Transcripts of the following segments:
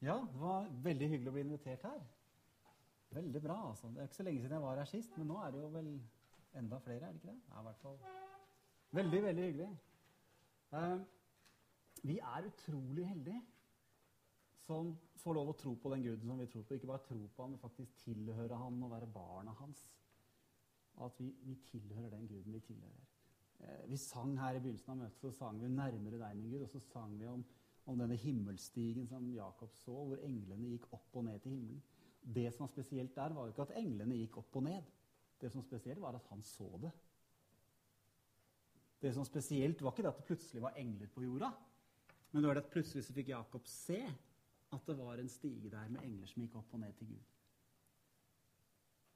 Ja, det var veldig hyggelig å bli invitert her. Veldig bra, altså. Det er ikke så lenge siden jeg var her sist, men nå er det jo vel enda flere, er det ikke det? Ja, i hvert fall. Veldig, veldig hyggelig. Uh, vi er utrolig heldige som får lov å tro på den Guden som vi tror på. Ikke bare tro på han, men faktisk tilhøre han og være barna hans. At vi, vi tilhører den Guden vi tilhører. Eh, vi sang her i begynnelsen av møtet så sang vi 'Nærmere deg, min Gud', og så sang vi om, om denne himmelstigen som Jakob så, hvor englene gikk opp og ned til himmelen. Det som var spesielt der, var jo ikke at englene gikk opp og ned. Det som var spesielt, var at han så det. Det som var spesielt, var ikke det at det plutselig var engler på jorda, men det var det at plutselig så fikk Jakob se at det var en stige der med engler som gikk opp og ned til Gud.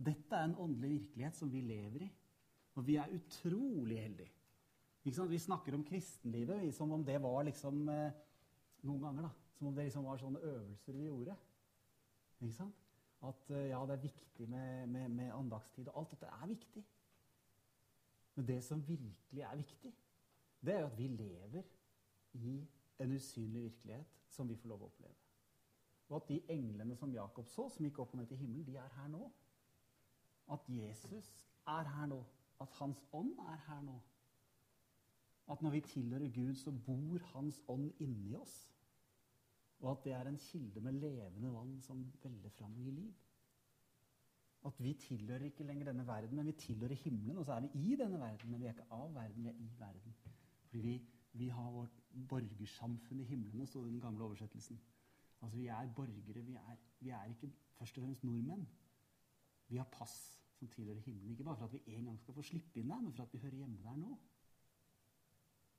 Dette er en åndelig virkelighet som vi lever i. Og vi er utrolig heldige. Vi snakker om kristenlivet som om det var liksom eh, Noen ganger, da. Som om det liksom var sånne øvelser vi gjorde. Ikke sant? At eh, ja, det er viktig med, med, med andagstid. Og alt dette er viktig. Men det som virkelig er viktig, det er jo at vi lever i en usynlig virkelighet som vi får lov å oppleve. Og at de englene som Jakob så, som gikk opp og ned til himmelen, de er her nå. At Jesus er her nå. At Hans ånd er her nå. At når vi tilhører Gud, så bor Hans ånd inni oss. Og at det er en kilde med levende vann som veller fram i liv. At vi tilhører ikke lenger denne verden, men vi tilhører himmelen. Og så er vi i denne verden, men vi er ikke av verden, vi er i verden. Fordi vi, vi har vårt borgersamfunn i himlene, sto det i den gamle oversettelsen. Altså Vi er borgere. Vi er, vi er ikke først og fremst nordmenn. Vi har pass som tilhører himmelen. Ikke bare for at vi en gang skal få slippe inn der, men for at vi hører hjemme der nå.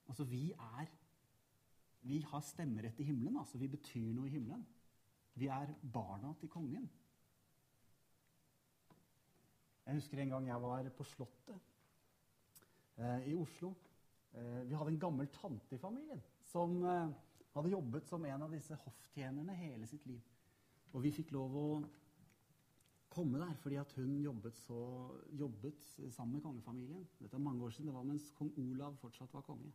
Altså, vi er Vi har stemmerett i himmelen. altså Vi betyr noe i himmelen. Vi er barna til kongen. Jeg husker en gang jeg var på Slottet eh, i Oslo. Eh, vi hadde en gammel tante i familien som eh, hadde jobbet som en av disse hofftjenerne hele sitt liv. Og vi fikk lov å komme der fordi at hun jobbet, så, jobbet sammen med kongefamilien. Dette er mange år siden. Det var mens kong Olav fortsatt var konge.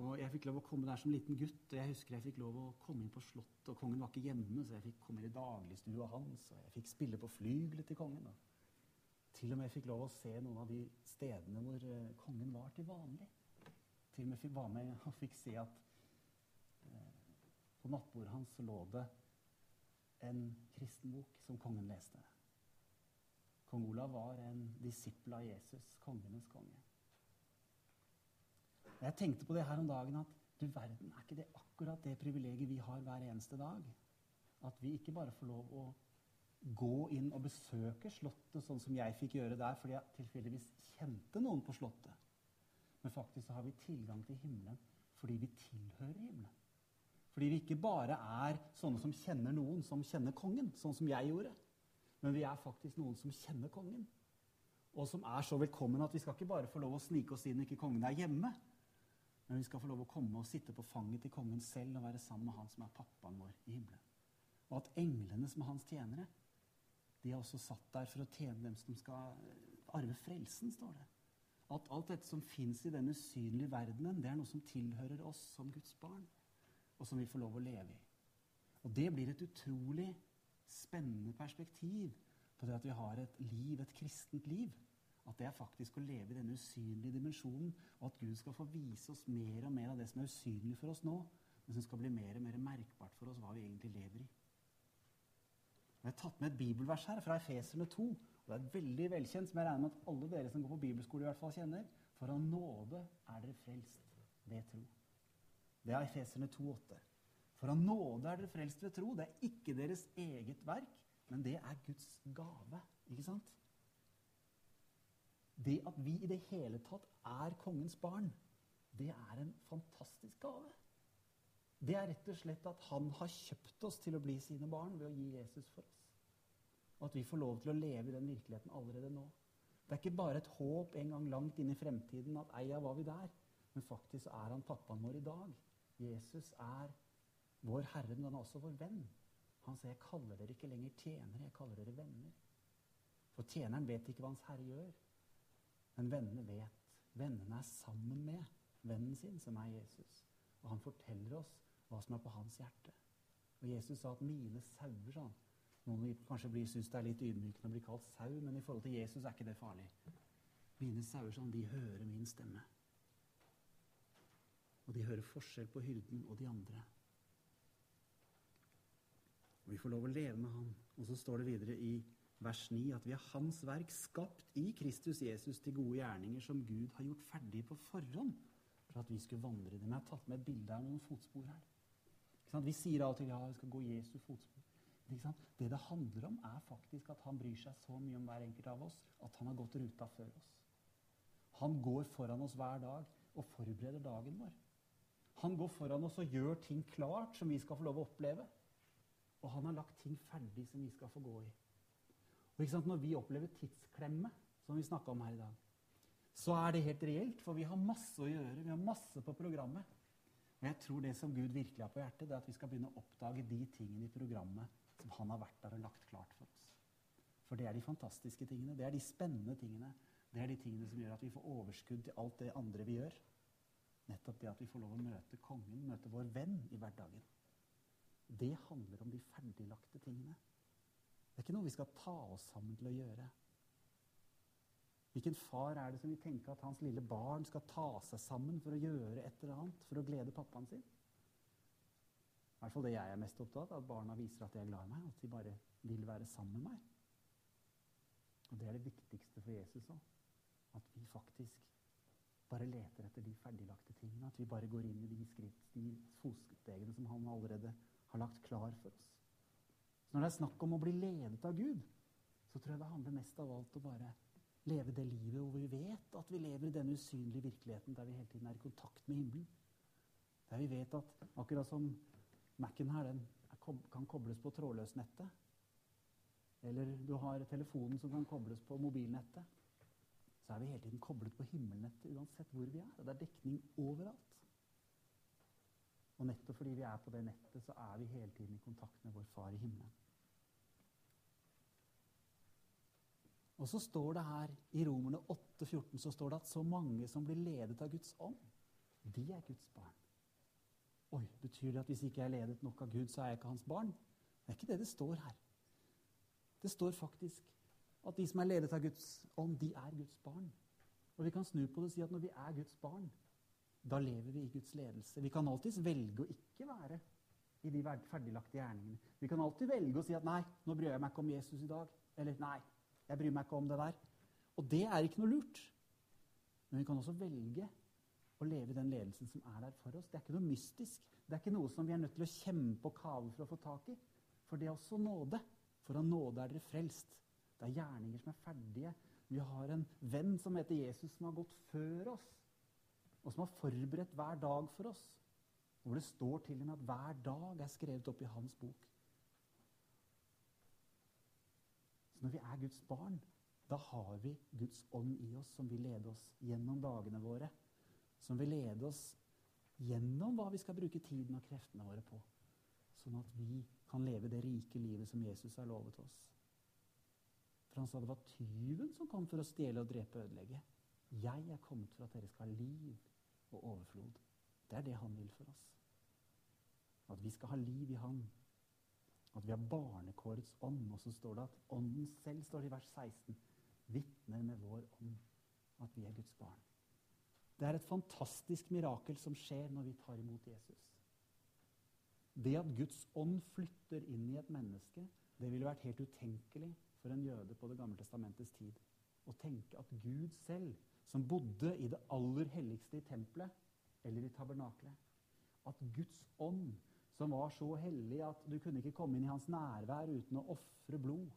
Og Jeg fikk lov å komme der som liten gutt, og jeg husker jeg fikk lov å komme inn på Slottet. Og kongen var ikke hjemme, så jeg fikk komme inn i dagligstua hans, og jeg fikk spille på flygelet til kongen. Og til og med fikk lov å se noen av de stedene hvor uh, kongen var til vanlig. Til og med fikk, var med og fikk se at eh, på nattbordet hans lå det en kristen bok som kongen leste. Kong Olav var en disippel av Jesus, kongenes konge. Jeg tenkte på det her om dagen at du verden, er ikke det akkurat det privilegiet vi har hver eneste dag? At vi ikke bare får lov å gå inn og besøke Slottet sånn som jeg fikk gjøre der fordi jeg tilfeldigvis kjente noen på Slottet. Men faktisk så har vi tilgang til himmelen fordi vi tilhører himmelen. Fordi vi ikke bare er sånne som kjenner noen som kjenner kongen, sånn som jeg gjorde. Men vi er faktisk noen som kjenner kongen. Og som er så velkommen at vi skal ikke bare få lov å snike oss inn ikke kongen er hjemme. Men vi skal få lov å komme og sitte på fanget til kongen selv og være sammen med han som er pappaen vår i himmelen. Og at englene som er hans tjenere, de er også satt der for å tjene dem som skal arve frelsen, står det. At alt dette som fins i den usynlige verdenen, det er noe som tilhører oss som Guds barn og som vi får lov å leve i. Og det blir et utrolig spennende perspektiv på det at vi har et liv, et kristent liv. At det er faktisk å leve i denne usynlige dimensjonen, og at Gud skal få vise oss mer og mer av det som er usynlig for oss nå, men som skal bli mer og mer merkbart for oss hva vi egentlig lever i. Jeg har tatt med et bibelvers her fra Efeserne 2. og Det er veldig velkjent, som jeg regner med at alle dere som går på bibelskole, i hvert fall kjenner. For av nåde er dere frelst ved tro. Det er Efeserne 2,8. For av nåde er dere frelst ved tro. Det er ikke deres eget verk, men det er Guds gave. Ikke sant? Det at vi i det hele tatt er kongens barn, det er en fantastisk gave. Det er rett og slett at han har kjøpt oss til å bli sine barn ved å gi Jesus for oss. Og at vi får lov til å leve i den virkeligheten allerede nå. Det er ikke bare et håp en gang langt inn i fremtiden at eia var vi der, men faktisk er han pappaen vår i dag. Jesus er vår Herre, men han er også vår venn. Han sier, 'Jeg kaller dere ikke lenger tjenere, jeg kaller dere venner'. For tjeneren vet ikke hva hans herre gjør, men vennene vet. Vennene er sammen med vennen sin, som er Jesus. Og han forteller oss hva som er på hans hjerte. Og Jesus sa at 'mine sauer', sa han. Noen kanskje blir, synes det er litt ydmykende å bli kalt sau, men i forhold til Jesus er ikke det farlig. Mine sauer, sånn, de hører min stemme. Og de hører forskjell på hyrden og de andre. Og Vi får lov å leve med han. Og så står det videre i vers 9 at vi er hans verk, skapt i Kristus Jesus til gode gjerninger som Gud har gjort ferdig på forhånd for at vi skulle vandre i dem. Jeg har tatt med et bilde av noen fotspor her. Vi sier av og til ja, vi skal gå Jesu fotspor. Det det handler om, er faktisk at han bryr seg så mye om hver enkelt av oss at han har gått ruta før oss. Han går foran oss hver dag og forbereder dagen vår. Han går foran oss og gjør ting klart som vi skal få lov å oppleve. Og han har lagt ting ferdig som vi skal få gå i. Og Når vi opplever tidsklemme, som vi snakka om her i dag, så er det helt reelt, for vi har masse å gjøre. Vi har masse på programmet. Og jeg tror det som Gud virkelig har på hjertet, det er at vi skal begynne å oppdage de tingene i programmet som han har vært der og lagt klart for oss. For det er de fantastiske tingene. Det er de spennende tingene. Det er de tingene som gjør at vi får overskudd til alt det andre vi gjør. Nettopp det at vi får lov å møte kongen, møte vår venn i hverdagen. Det handler om de ferdiglagte tingene. Det er ikke noe vi skal ta oss sammen til å gjøre. Hvilken far er det som vil tenke at hans lille barn skal ta seg sammen for å gjøre et eller annet for å glede pappaen sin? I hvert fall det jeg er mest opptatt av, at barna viser at de er glad i meg, at de bare vil være sammen med meg. Og det er det viktigste for Jesus òg. At vi faktisk bare leter etter de ferdiglagte tingene. At vi bare går inn i de, skritt, de fotstegene som han allerede har lagt klar for oss. Når det er snakk om å bli ledet av Gud, så tror jeg det handler mest av alt å bare leve det livet hvor vi vet at vi lever i denne usynlige virkeligheten der vi hele tiden er i kontakt med himmelen. Der vi vet at akkurat som Mac-en her, den kan kobles på trådløsnettet. Eller du har telefonen som kan kobles på mobilnettet. Så er vi hele tiden koblet på himmelnettet uansett hvor vi er. Og det er dekning overalt. Og nettopp fordi vi er på det nettet, så er vi hele tiden i kontakt med vår Far i himmelen. Og så står det her i Romerne 8,14 så står det at så mange som blir ledet av Guds ånd, de er Guds barn. Oi, Betyr det at hvis ikke jeg er ledet nok av Gud, så er jeg ikke hans barn? Det er ikke det det står her. Det står faktisk at de som er ledet av Guds ånd, de er Guds barn. Og vi kan snu på det og si at når vi er Guds barn, da lever vi i Guds ledelse. Vi kan alltids velge å ikke være i de ferdiglagte gjerningene. Vi kan alltid velge å si at 'nei, nå bryr jeg meg ikke om Jesus i dag'. Eller 'nei, jeg bryr meg ikke om det der'. Og det er ikke noe lurt. Men vi kan også velge å leve i den ledelsen som er der for oss. Det er ikke noe mystisk. Det er ikke noe som vi er nødt til å kjempe og kave for å få tak i. For det er også nåde. For av nåde er dere frelst. Det er gjerninger som er ferdige. Vi har en venn som heter Jesus, som har gått før oss og som har forberedt hver dag for oss. Hvor det står til og med at hver dag er skrevet opp i hans bok. Når vi er Guds barn, da har vi Guds ånd i oss som vil lede oss gjennom dagene våre. Som vil lede oss gjennom hva vi skal bruke tiden og kreftene våre på. Sånn at vi kan leve det rike livet som Jesus har lovet oss. For han sa det var tyven som kom for å stjele og drepe og ødelegge. Jeg er kommet for at dere skal ha liv og overflod. Det er det han vil for oss. At vi skal ha liv i han. At vi har barnekårets ånd. Og så står det at ånden selv, står det i vers 16, vitner med vår ånd at vi er Guds barn. Det er et fantastisk mirakel som skjer når vi tar imot Jesus. Det at Guds ånd flytter inn i et menneske, det ville vært helt utenkelig for en jøde på Det gamle testamentets tid. Å tenke at Gud selv som bodde i det aller helligste i tempelet eller i tabernaklet. At Guds ånd, som var så hellig at du kunne ikke komme inn i hans nærvær uten å ofre blod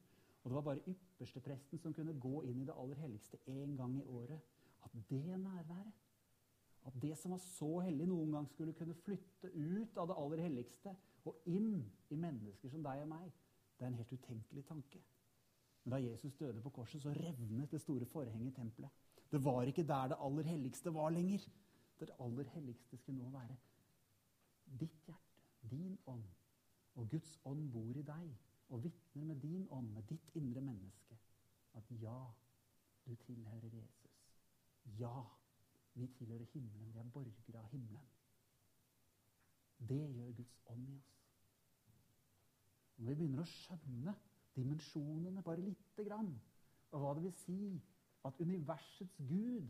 Og det var bare ypperstepresten som kunne gå inn i det aller helligste én gang i året. At det nærværet, at det som var så hellig, noen gang skulle kunne flytte ut av det aller helligste og inn i mennesker som deg og meg, det er en helt utenkelig tanke. Men da Jesus døde på korset, så revnet det store forhenget i tempelet. Det var ikke der det aller helligste var lenger. Det aller helligste skulle nå være ditt hjerte, din ånd. Og Guds ånd bor i deg og vitner med din ånd, med ditt indre menneske, at ja, du tilhører Jesus. Ja, vi tilhører himmelen. Vi er borgere av himmelen. Det gjør Guds ånd i oss. Når vi begynner å skjønne dimensjonene bare lite grann, og hva det vil si at universets Gud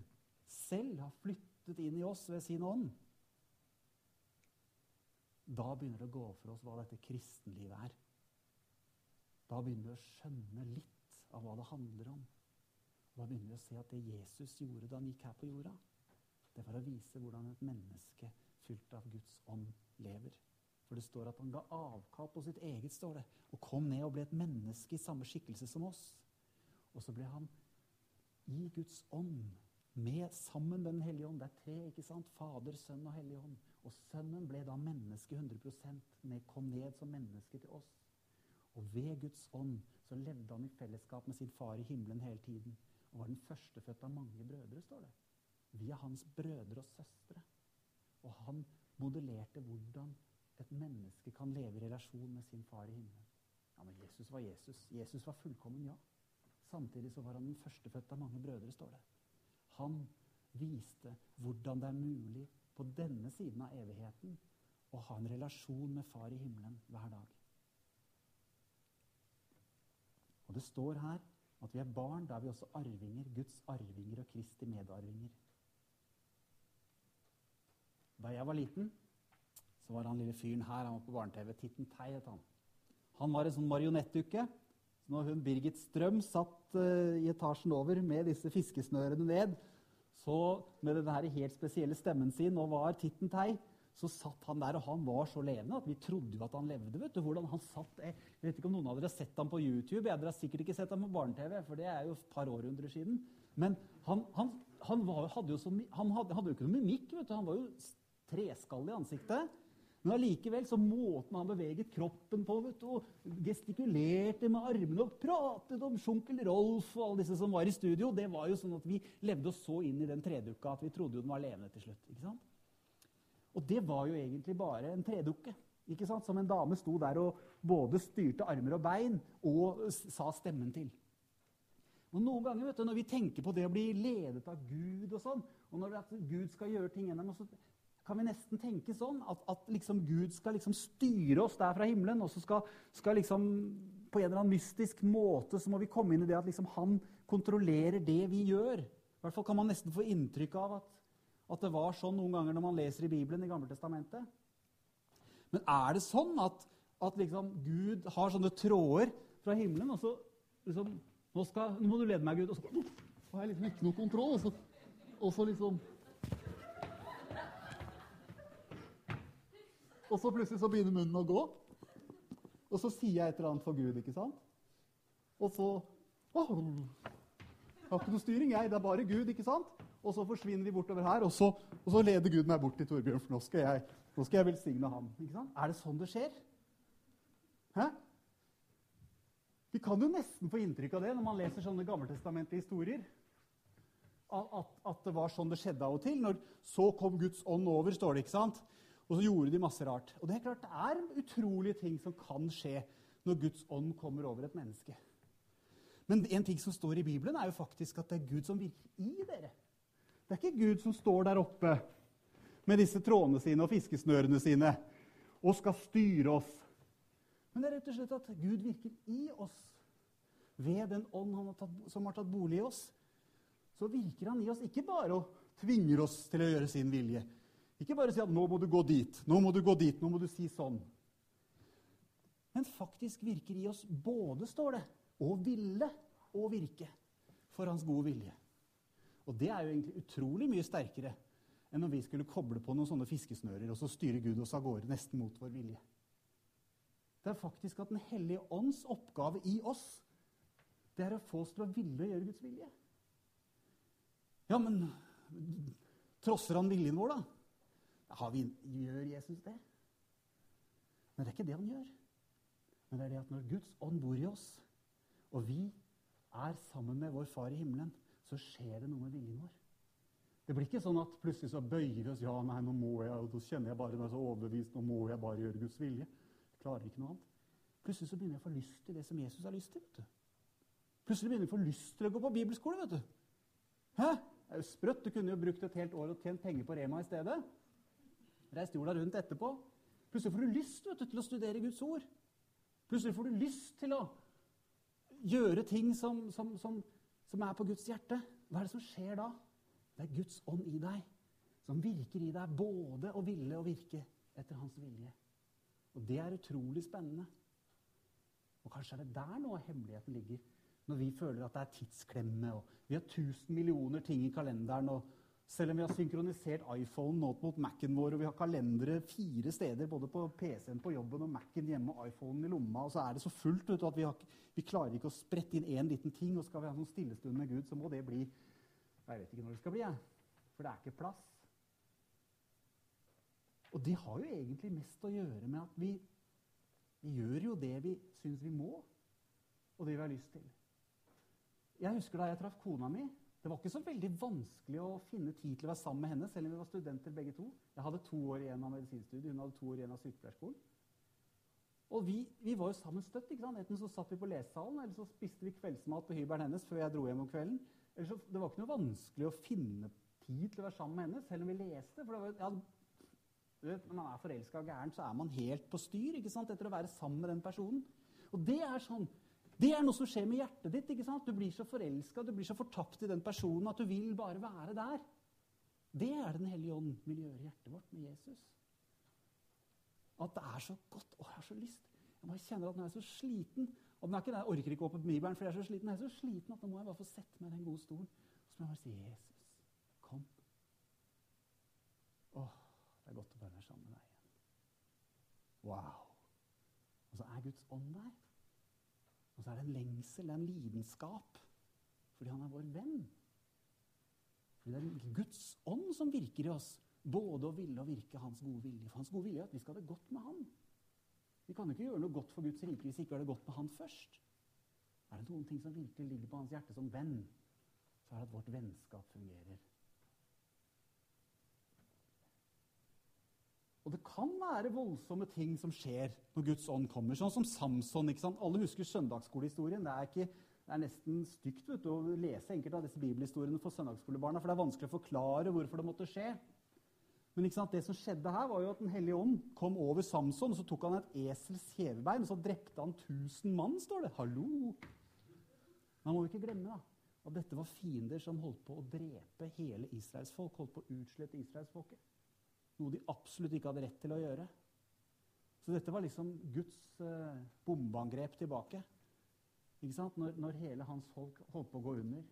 selv har flyttet inn i oss ved sin ånd, da begynner det å gå for oss hva dette kristenlivet er. Da begynner vi å skjønne litt av hva det handler om. Da begynner vi å se at det Jesus gjorde da han gikk her på jorda, det var å vise hvordan et menneske fylt av Guds ånd lever. For det står at han ga avkall på sitt eget, står det, og kom ned og ble et menneske i samme skikkelse som oss. Og så ble han i Guds ånd med sammen med Den hellige ånd. Det er tre, ikke sant? Fader, Sønn og Hellig ånd. Og Sønnen ble da menneske 100% med, kom ned som menneske til oss. Og ved Guds ånd så levde han i fellesskap med sin far i himmelen hele tiden. Og var den førstefødte av mange brødre, står det. Vi er hans brødre og søstre. Og han modellerte hvordan et menneske kan leve i relasjon med sin far i himmelen. Ja, men Jesus var Jesus. Jesus var fullkommen, ja. Samtidig så var han den førstefødte av mange brødre, står det. Han viste hvordan det er mulig på denne siden av evigheten å ha en relasjon med far i himmelen hver dag. Og det står her at vi er barn, da er vi også arvinger, Guds arvinger og Kristi medarvinger. Da jeg var liten, så var han lille fyren her, han var på barne-TV. Titten Tei het han. Han var en sånn marionettdukke. Så når hun Birgit Strøm satt uh, i etasjen over med disse fiskesnørene ned, så med denne helt spesielle stemmen sin og var Titten Tei, så satt han der, og han var så levende at vi trodde jo at han levde. vet du, hvordan han satt, Jeg vet ikke om noen av dere har sett ham på YouTube. Jeg, dere har sikkert ikke sett ham på barne-TV, for det er jo et par århundrer siden. Men han, han, han, var, hadde jo så, han hadde, hadde jo ikke noe mimikk. vet du, Han var jo treskallet i ansiktet. Men allikevel så måten han beveget kroppen på vet du, og gestikulerte med armene og pratet om sjunkel Rolf og alle disse som var i studio, det var jo sånn at vi levde oss så inn i den tredukka at vi trodde jo den var levende til slutt. ikke sant? Og det var jo egentlig bare en tredukke. ikke sant? Som en dame sto der og både styrte armer og bein og sa stemmen til. Og Noen ganger vet du, når vi tenker på det å bli ledet av Gud, og sånn, og når Gud skal gjøre ting gjennom oss, kan vi nesten tenke sånn at, at liksom Gud skal liksom styre oss der fra himmelen, og så skal, skal liksom på en eller annen mystisk måte så må vi komme inn i det at liksom han kontrollerer det vi gjør. I hvert fall kan man nesten få inntrykk av at, at det var sånn noen ganger når man leser i Bibelen i Gammeltestamentet. Men er det sånn at, at liksom Gud har sånne tråder fra himmelen, og så liksom nå, skal, nå må du lede meg, Gud. Og så har jeg liksom ikke noe kontroll. Og så, og så liksom Og så plutselig så begynner munnen å gå. Og så sier jeg et eller annet for Gud, ikke sant? Og så åh, har ikke noe styring, jeg. Det er bare Gud, ikke sant? Og så forsvinner vi bortover her, og så, og så leder Gud meg bort til Torbjørn, for nå skal jeg, jeg velsigne ham. Ikke sant? Er det sånn det skjer? Hæ? Vi kan jo nesten få inntrykk av det når man leser sånne gammeltestamentlige historier. At, at, det var sånn det skjedde av og til. Når så kom Guds ånd over, står det. ikke sant? Og så gjorde de masse rart. Og det er klart det er utrolige ting som kan skje når Guds ånd kommer over et menneske. Men en ting som står i Bibelen, er jo faktisk at det er Gud som virker i dere. Det er ikke Gud som står der oppe med disse trådene sine og fiskesnørene sine og skal styre oss. Men det er rett og slett at Gud virker i oss. Ved den ånd har tatt, som har tatt bolig i oss, så virker han i oss ikke bare og tvinger oss til å gjøre sin vilje, ikke bare si at 'nå må du gå dit', 'nå må du gå dit', 'nå må du si sånn'. Men faktisk virker i oss både, står det, og ville og virke for hans gode vilje. Og det er jo egentlig utrolig mye sterkere enn om vi skulle koble på noen sånne fiskesnører og så styre Gud oss av gårde nesten mot vår vilje. Det er faktisk at Den hellige ånds oppgave i oss det er å få oss til å ville gjøre Guds vilje. Ja, men trosser han viljen vår, da? Vi, gjør Jesus det? Men det er ikke det han gjør. Men det er det at når Guds ånd bor i oss, og vi er sammen med vår Far i himmelen, så skjer det noe med viljen vår. Det blir ikke sånn at plutselig så bøyer vi oss. ja, nei, nå må jeg, og Da kjenner jeg bare meg så overbevist. Nå må jeg bare gjøre Guds vilje. Jeg klarer ikke noe annet. Plutselig så begynner jeg å få lyst til det som Jesus har lyst til. vet du. Plutselig begynner jeg å få lyst til å gå på bibelskole. vet du. Hæ? Det er jo sprøtt. Du kunne jo brukt et helt år og tjent penger på Rema i stedet. Reist jorda rundt etterpå. Plutselig får du lyst du, til å studere Guds ord. Plutselig får du lyst til å gjøre ting som, som, som, som er på Guds hjerte. Hva er det som skjer da? Det er Guds ånd i deg som virker i deg både å ville og virke etter hans vilje. Og det er utrolig spennende. Og kanskje er det der noe av hemmeligheten ligger. Når vi føler at det er tidsklemme, og vi har 1000 millioner ting i kalenderen. og selv om vi har synkronisert iPhone nå mot Mac-en vår, og vi har kalendere fire steder, både på PC-en på jobben og Mac-en hjemme og iPhonen i lomma, og så er det så fullt du, at vi, har, vi, klarer ikke å sprette inn én liten ting. Og skal vi ha noen stillestund med Gud, så må det bli Jeg vet ikke når det skal bli, jeg. For det er ikke plass. Og det har jo egentlig mest å gjøre med at vi, vi gjør jo det vi syns vi må, og det vi har lyst til. Jeg husker da jeg traff kona mi. Det var ikke så veldig vanskelig å finne tid til å være sammen med henne, selv om vi var studenter begge to. Jeg hadde to år igjen av medisinstudiet, hun hadde to år igjen av sykepleierskolen. Og vi, vi, var jo sammen støtt. ikke sant? Enten så satt vi på lesesalen, eller så spiste vi kveldsmat på hybelen hennes før jeg dro hjem om kvelden. Så, det var ikke noe vanskelig å finne tid til å være sammen med henne, selv om vi leste. For var, ja, du vet, når man er forelska og gæren, så er man helt på styr ikke sant? etter å være sammen med den personen. Og det er sånn det er noe som skjer med hjertet ditt. ikke sant? Du blir så forelska, du blir så fortapt i den personen at du vil bare være der. Det er Den hellige ånd vil gjøre i hjertet vårt med Jesus. At det er så godt. Å, jeg har så lyst. Jeg bare kjenner at nå er jeg så sliten. Og den er ikke det, Jeg orker ikke å på Bibelen, for jeg er så sliten. Jeg er så sliten at nå må jeg bare få sette meg i den gode stolen. Så må jeg bare si, 'Jesus, kom'. Å, det er godt å bare være sammen med deg igjen. Wow. Og så er Guds ånd der. Så er det en lengsel, det er en lidenskap, fordi han er vår venn. Fordi det er Guds ånd som virker i oss, både å ville og virke hans gode vilje. For hans gode vilje er at vi skal ha det godt med han. Vi kan jo ikke gjøre noe godt for Guds rike hvis vi ikke har det godt med han først. Er det noen ting som virkelig ligger på hans hjerte som venn, så er det at vårt vennskap Og det kan være voldsomme ting som skjer når Guds ånd kommer. Sånn som Samson. ikke sant? Alle husker søndagsskolehistorien. Det er, ikke, det er nesten stygt vet du, å lese enkelte av disse bibelhistoriene for søndagsskolebarna, for det er vanskelig å forklare hvorfor det måtte skje. Men ikke sant? det som skjedde her, var jo at Den hellige ånd kom over Samson, og så tok han et esels kjevebein, og så drepte han 1000 mann, står det. Hallo! Man må jo ikke glemme da, at dette var fiender som holdt på å drepe hele Israels folk, holdt på å utslette israelsfolket. Noe de absolutt ikke hadde rett til å gjøre. Så dette var liksom Guds eh, bombeangrep tilbake. Ikke sant? Når, når, hele hans folk holdt på å gå under.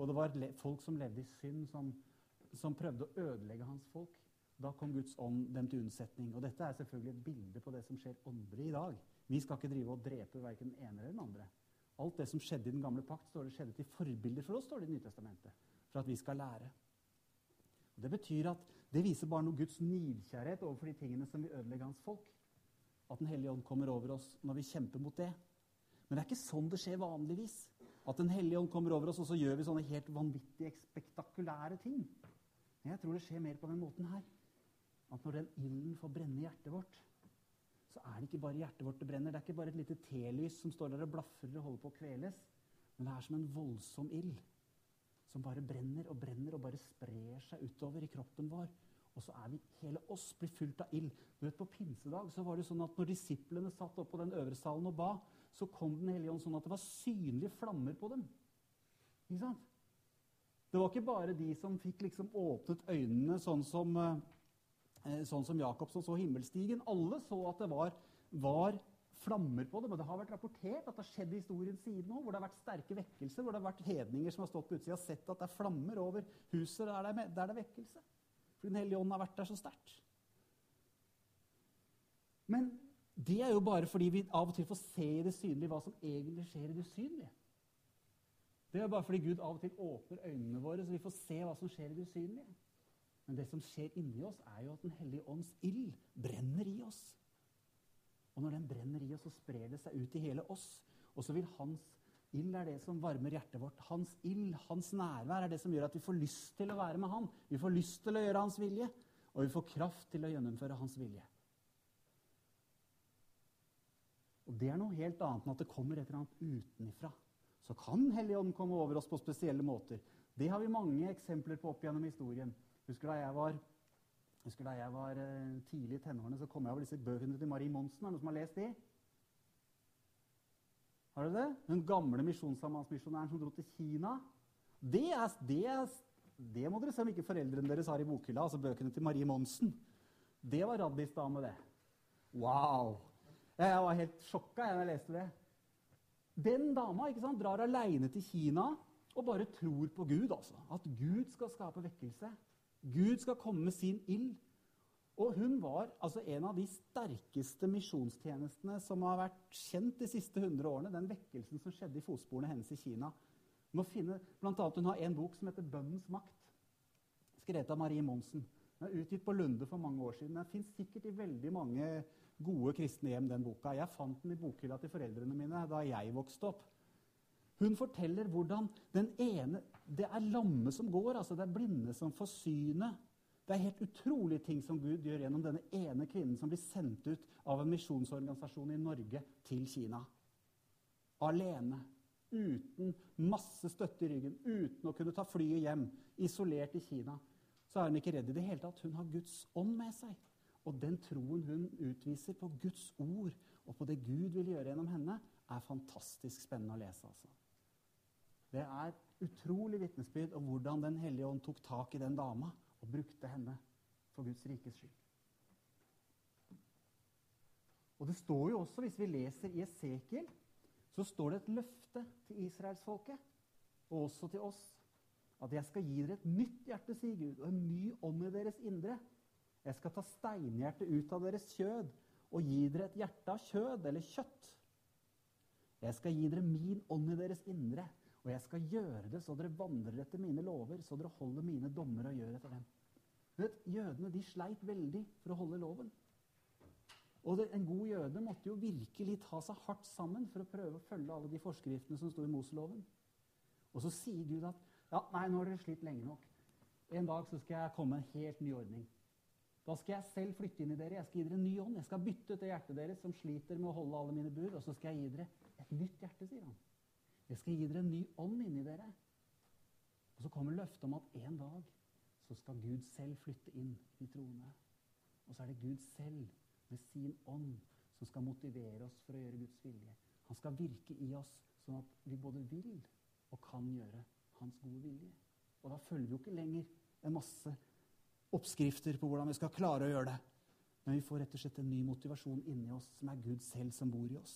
Og det var folk som levde i synd, som, som prøvde å ødelegge hans folk. Da kom Guds ånd dem til unnsetning. Og dette er selvfølgelig et bilde på det som skjer åndelig i dag. Vi skal ikke drive og drepe verken den ene eller den andre. Alt det som skjedde i den gamle pakt, står det skjedde til forbilder for oss, står det i Nytestamentet. For at vi skal lære. Og det betyr at det viser bare noe Guds nidkjærhet overfor de tingene som vil ødelegge hans folk. At Den hellige ånd kommer over oss når vi kjemper mot det. Men det er ikke sånn det skjer vanligvis. At Den hellige ånd kommer over oss, og så gjør vi sånne helt vanvittige, spektakulære ting. Men jeg tror det skjer mer på den måten her. At når den ilden får brenne i hjertet vårt, så er det ikke bare hjertet vårt det brenner. Det er ikke bare et lite telys som står der og blafrer og holder på å kveles. Men det er som en voldsom ild som bare brenner og brenner og bare sprer seg utover i kroppen vår. Og så er vi, hele oss blir fylt av ild. Du vet, På pinsedag så var det sånn at når disiplene satt oppe på den øvre salen og ba, så kom Den hellige ånd sånn at det var synlige flammer på dem. Ikke sant? Det var ikke bare de som fikk liksom åpnet øynene, sånn som, eh, sånn som Jakob som så himmelstigen. Alle så at det var, var flammer på det. Men det har vært rapportert at det har skjedd i historiens side nå, hvor det har vært sterke vekkelser, hvor det har vært hedninger som har stått på utsida og sett at det er flammer over huset der det er, der det er vekkelse. Fordi Den hellige ånd har vært der så sterkt. Men det er jo bare fordi vi av og til får se i det synlige hva som egentlig skjer i det usynlige. Det er bare fordi Gud av og til åpner øynene våre, så vi får se hva som skjer i det usynlige. Men det som skjer inni oss, er jo at Den hellige ånds ild brenner i oss. Og når den brenner i oss, så sprer det seg ut i hele oss. Og så vil hans ild er det som varmer hjertet vårt. Hans ild, hans nærvær, er det som gjør at vi får lyst til å være med han. Vi får lyst til å gjøre hans vilje, og vi får kraft til å gjennomføre hans vilje. Og Det er noe helt annet enn at det kommer et eller annet utenifra. Så kan Helligånden komme over oss på spesielle måter. Det har vi mange eksempler på opp gjennom historien. Husker da jeg var husker Da jeg var eh, tidlig i tenårene, så kom jeg over disse bøkene til Marie Monsen. Er det noen som har lest de? Har du det? Den gamle misjonssambandsmisjonæren som dro til Kina. Det, er, det, er, det må dere se om ikke foreldrene deres har i bokhylla, altså bøkene til Marie Monsen. Det var Raddis dame, det. Wow! Jeg var helt sjokka når jeg leste det. Den dama ikke sant, drar aleine til Kina og bare tror på Gud. altså. At Gud skal skape vekkelse. Gud skal komme med sin ild. Og hun var altså en av de sterkeste misjonstjenestene som har vært kjent de siste 100 årene. Den vekkelsen som skjedde i fotsporene hennes i Kina. Må finne, blant annet, hun har en bok som heter 'Bønnens makt', skrevet av Marie Monsen. Den er utgitt på Lunde for mange år siden. Den fins sikkert i veldig mange gode kristne hjem, den boka. Jeg fant den i bokhylla til foreldrene mine da jeg vokste opp. Hun forteller hvordan den ene Det er lamme som går, altså det er blinde som får synet. Det er helt utrolige ting som Gud gjør gjennom denne ene kvinnen som blir sendt ut av en misjonsorganisasjon i Norge til Kina. Alene. Uten masse støtte i ryggen. Uten å kunne ta flyet hjem. Isolert i Kina. Så er hun ikke redd i det hele tatt. Hun har Guds ånd med seg. Og den troen hun utviser på Guds ord og på det Gud vil gjøre gjennom henne, er fantastisk spennende å lese. altså. Det er utrolig vitnesbyrd om hvordan Den hellige ånd tok tak i den dama og brukte henne for Guds rikes skyld. Og det står jo også, hvis vi leser i Esekiel, så står det et løfte til israelsfolket, og også til oss, at jeg skal gi dere et nytt hjerte, sier Gud, og en ny ånd i deres indre. Jeg skal ta steinhjertet ut av deres kjød og gi dere et hjerte av kjød eller kjøtt. Jeg skal gi dere min ånd i deres indre, og jeg skal gjøre det så dere vandrer etter mine lover, så dere holder mine dommer og gjør etter dem. Vet, Jødene de sleit veldig for å holde loven. Og det, En god jøde måtte jo virkelig ta seg hardt sammen for å prøve å følge alle de forskriftene som sto i Moseloven. Og så sier Gud at ja, nei, nå har dere slitt lenge nok. En dag så skal jeg komme med en helt ny ordning. Da skal jeg selv flytte inn i dere. Jeg skal gi dere en ny ånd. Jeg skal bytte ut det hjertet deres som sliter med å holde alle mine bud, og så skal jeg gi dere et nytt hjerte, sier han. Jeg skal gi dere en ny ånd inni dere. Og så kommer løftet om at en dag så skal Gud selv flytte inn i troende. Og så er det Gud selv med sin ånd som skal motivere oss for å gjøre Guds vilje. Han skal virke i oss sånn at vi både vil og kan gjøre hans gode vilje. Og da følger vi jo ikke lenger en masse oppskrifter på hvordan vi skal klare å gjøre det. Men vi får rett og slett en ny motivasjon inni oss, som er Gud selv som bor i oss.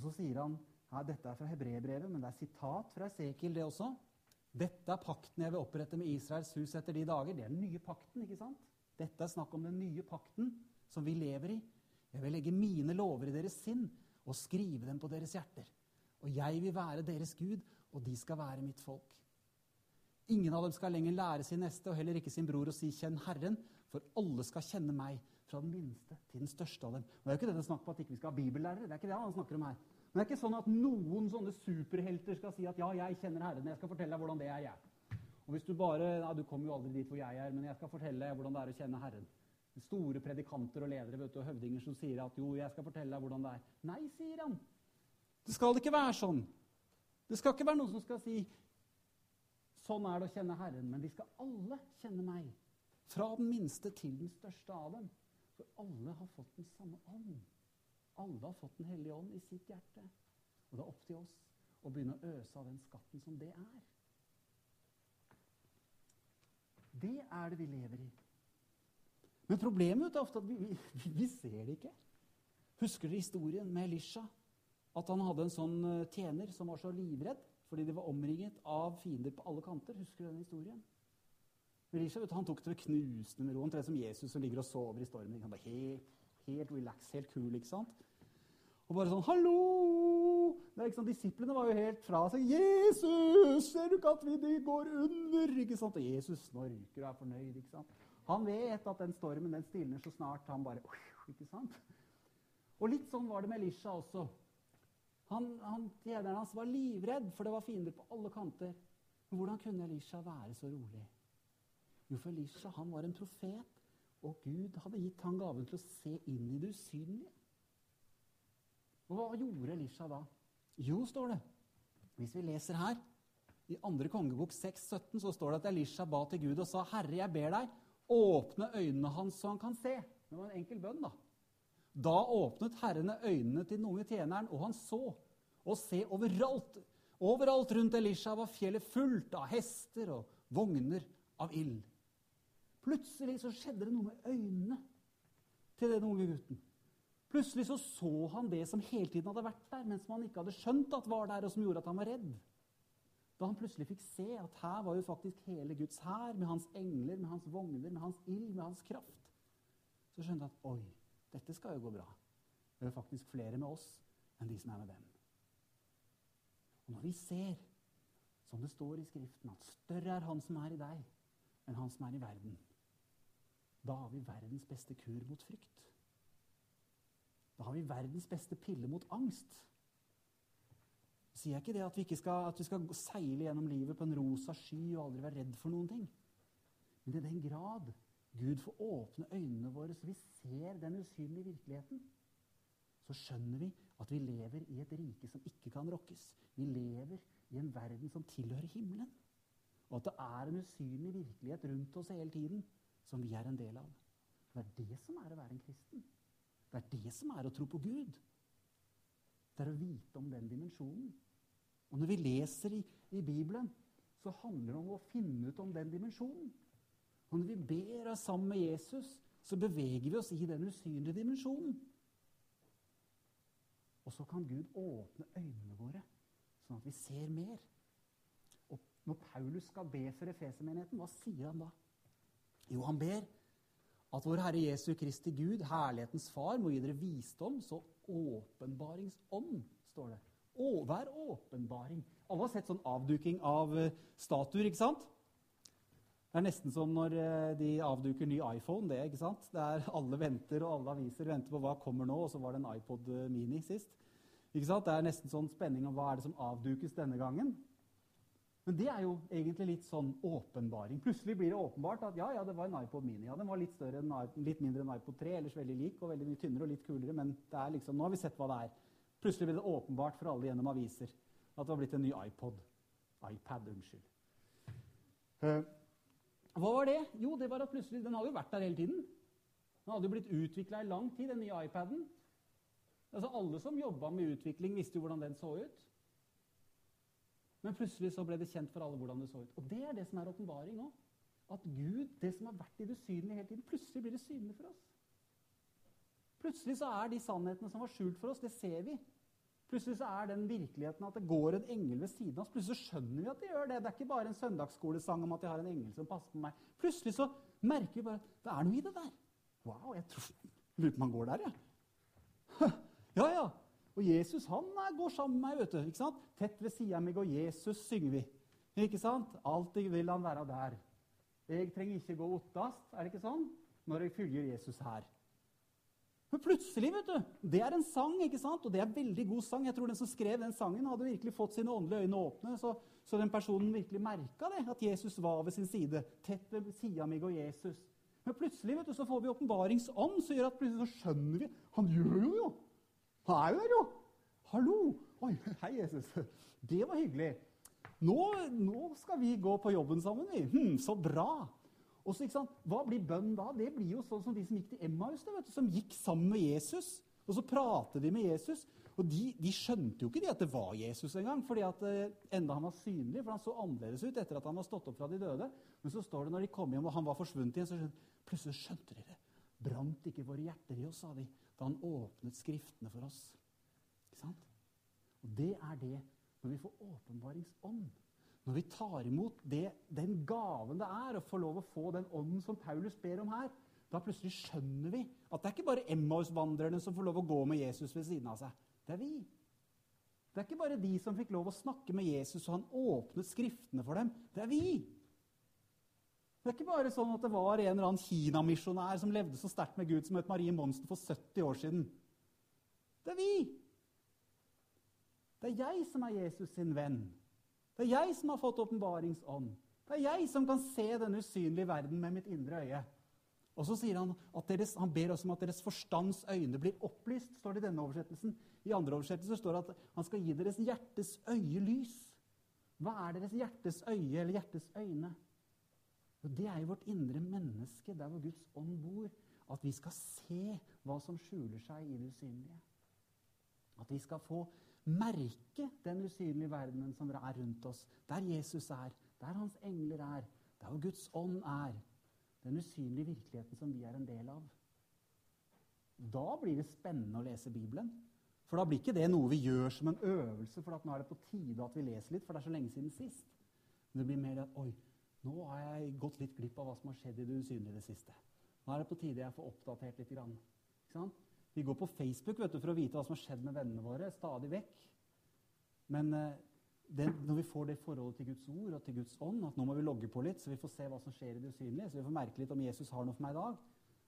Og så sier han ja, dette er fra hebreerbrevet, men det er sitat fra Esekiel, det også. Dette er pakten jeg vil opprette med Israels hus etter de dager. Det er den nye pakten. ikke sant? Dette er snakk om den nye pakten som vi lever i. Jeg vil legge mine lover i deres sinn og skrive dem på deres hjerter. Og jeg vil være deres Gud, og de skal være mitt folk. Ingen av dem skal lenger lære sin neste og heller ikke sin bror å si 'kjenn Herren', for alle skal kjenne meg, fra den minste til den største av dem. Og Det er jo ikke det det snakk om at ikke vi skal ha bibellærere. Det er ikke det han snakker om her. Men det er ikke sånn at noen sånne superhelter skal si at 'ja, jeg kjenner Herren', jeg skal fortelle deg hvordan det er jeg. Og hvis du bare, ja, Du kommer jo aldri dit hvor jeg er, men jeg skal fortelle deg hvordan det er å kjenne Herren. Store predikanter og ledere vet du, og høvdinger som sier at 'jo, jeg skal fortelle deg hvordan det er'. Nei, sier han. Det skal ikke være sånn. Det skal ikke være noen som skal si Sånn er det å kjenne Herren. Men de skal alle kjenne meg. Fra den minste til den største av dem. For alle har fått den samme ånd. Alle har fått Den hellige ånd i sitt hjerte. Og det er opp til oss å begynne å øse av den skatten som det er. Det er det vi lever i. Men problemet er ofte at vi, vi, vi ser det ikke. Husker dere historien med Elisha? At han hadde en sånn eh, tjener som var så livredd fordi de var omringet av fiender på alle kanter. Husker du den historien? Elisha han tok det knusende med ro. Omtrent som Jesus som ligger og sover i stormen. Han bare helt, helt relax, helt kul. ikke sant? Og bare sånn 'Hallo!' Det er ikke sant, Disiplene var jo helt fra seg. 'Jesus, ser du ikke at vi går under?' ikke sant? Og Jesus snorker og er fornøyd. ikke sant? Han vet at den stormen den stilner så snart han bare ikke sant? Og litt sånn var det med Elisha også. Han, han, Tjeneren hans var livredd, for det var fiender på alle kanter. Men hvordan kunne Elisha være så rolig? Jo, for Elisha han var en profet, og Gud hadde gitt han gaven til å se inn i det usynlige. Og hva gjorde Elisha da? Jo, står det, hvis vi leser her, i 2. kongebok 6, 17, så står det at Elisha ba til Gud og sa, 'Herre, jeg ber deg, åpne øynene hans så han kan se.' Det var en enkel bønn, da. Da åpnet Herrene øynene til den unge tjeneren, og han så. Og se, overalt, overalt rundt Elisha var fjellet fullt av hester og vogner av ild. Plutselig så skjedde det noe med øynene til den unge gutten. Plutselig så, så han det som hele tiden hadde vært der, men som han ikke hadde skjønt at var der, og som gjorde at han var redd. Da han plutselig fikk se at her var jo faktisk hele Guds hær, med hans engler, med hans vogner, med hans ild, med hans kraft, så skjønte han at oi, dette skal jo gå bra. Det er jo faktisk flere med oss enn de som er med dem. Og når vi ser, som det står i Skriften, at større er Han som er i deg, enn Han som er i verden, da har vi verdens beste kur mot frykt. Da har vi verdens beste pille mot angst. Sier jeg ikke det at vi, ikke skal, at vi skal seile gjennom livet på en rosa sky og aldri være redd for noen ting? Men i den grad Gud får åpne øynene våre så vi ser den usynlige virkeligheten, så skjønner vi at vi lever i et rike som ikke kan rokkes. Vi lever i en verden som tilhører himmelen. Og at det er en usynlig virkelighet rundt oss hele tiden som vi er en del av. Det er det som er å være en kristen. Det er det som er å tro på Gud. Det er å vite om den dimensjonen. Og når vi leser i, i Bibelen, så handler det om å finne ut om den dimensjonen. Og når vi ber oss sammen med Jesus, så beveger vi oss i den usynlige dimensjonen. Og så kan Gud åpne øynene våre, sånn at vi ser mer. Når Paulus skal be for Efesermenigheten, hva sier han da? Jo, han ber at vår Herre Jesu Kristi Gud, herlighetens Far, må gi dere visdom, så åpenbaringsånd, står det. Å, hver åpenbaring. Alle har sett sånn avduking av uh, statuer, ikke sant? Det er nesten som når uh, de avduker ny iPhone. det, ikke sant? Det er Alle venter, og alle aviser venter på hva kommer nå, og så var det en iPod uh, Mini sist. Ikke sant? Det er nesten sånn spenning om hva er det som avdukes denne gangen. Men det er jo egentlig litt sånn åpenbaring. Plutselig blir det åpenbart at ja, ja, det var en iPod Mini. Ja, Den var litt, større litt mindre enn iPod 3, ellers veldig lik og veldig mye tynnere og litt kulere. Men det er liksom, nå har vi sett hva det er. Plutselig blir det åpenbart for alle gjennom aviser at det var blitt en ny iPod. iPad, unnskyld. Uh, hva var det? Jo, det var at plutselig, Den hadde jo vært der hele tiden. Den hadde jo blitt utvikla i lang tid, den nye iPaden. Altså, Alle som jobba med utvikling, visste jo hvordan den så ut. Men plutselig så ble det kjent for alle hvordan det så ut. Og det er det som er åpenbaring òg. At Gud, det som har vært i det synlige hele tiden, plutselig blir det synlig for oss. Plutselig så er de sannhetene som var skjult for oss, det ser vi. Plutselig så er den virkeligheten at det går en engel ved siden av oss. Plutselig så skjønner vi at det gjør det. Det er ikke bare en søndagsskolesang om at jeg har en engel som passer på meg. Plutselig så merker vi bare at det er noe i det der. Wow, jeg tror Lurer på om han går der, jeg. Ja. ja, ja. Og Jesus han går sammen med meg. vet du, ikke sant? Tett ved sida mi og Jesus synger vi. Ikke sant? Alltid vil han være der. Jeg trenger ikke gå ottast, er det ikke sånn? Når jeg følger Jesus her. Men plutselig, vet du, det er en sang, ikke sant? og det er en veldig god sang. Jeg tror Den som skrev den sangen, hadde virkelig fått sine åndelige øyne åpne. Så, så den personen virkelig merka det, at Jesus var ved sin side. Tett ved sida mi og Jesus. Men plutselig vet du, så får vi åpenbaringsånd, som gjør at plutselig så skjønner vi Han gjør! Han er jo der, jo! Hallo! Oi, hei, Jesus. Det var hyggelig. Nå, nå skal vi gå på jobben sammen, vi. Hm, så bra. Og så, ikke sant? Hva blir bønn da? Det blir jo sånn som de som gikk til Emmaus, vet du, som gikk sammen med Jesus. Og så prater de med Jesus. Og de, de skjønte jo ikke de at det var Jesus engang, fordi at eh, enda han var synlig, for han så annerledes ut etter at han var stått opp fra de døde. Men så står det når de kom hjem og han var forsvunnet igjen, så skjønte, plutselig skjønte de det. Brant ikke våre hjerter i oss, sa de, da han åpnet Skriftene for oss. Ikke sant? Og Det er det når vi får åpenbaringsånd. Når vi tar imot det, den gaven det er å få lov å få den ånden som Paulus ber om her, da plutselig skjønner vi at det er ikke bare Emmaus-vandrerne som får lov å gå med Jesus ved siden av seg. Det er vi. Det er ikke bare de som fikk lov å snakke med Jesus, og han åpnet Skriftene for dem. Det er vi. Det er ikke bare sånn at det var en eller annen kinamisjonær som levde så sterkt med Gud, som het Marie Monsen for 70 år siden. Det er vi. Det er jeg som er Jesus sin venn. Det er jeg som har fått åpenbaringsånd. Det er jeg som kan se den usynlige verden med mitt indre øye. Og så sier Han at deres, han ber også om at deres forstands øyne blir opplyst. står det i denne oversettelsen. I andre oversettelser står det at han skal gi deres hjertes øye lys. Hva er deres hjertes øye eller hjertes øyne? Jo, det er jo vårt indre menneske, der hvor Guds ånd bor. At vi skal se hva som skjuler seg i det usynlige. At vi skal få merke den usynlige verdenen som er rundt oss. Der Jesus er, der hans engler er, der hvor Guds ånd er. Den usynlige virkeligheten som vi er en del av. Da blir det spennende å lese Bibelen. For da blir ikke det noe vi gjør som en øvelse, for nå er det på tide at vi leser litt, for det er så lenge siden sist. Men det blir mer at oi, nå har jeg gått litt glipp av hva som har skjedd i det usynlige i det siste. Nå er det på tide jeg får oppdatert litt. Grann. Vi går på Facebook du, for å vite hva som har skjedd med vennene våre. stadig vekk. Men eh, det, når vi får det forholdet til Guds ord og til Guds ånd, at nå må vi logge på litt, så vi får se hva som skjer i det usynlige, så vi får merke litt om Jesus har noe for meg i dag,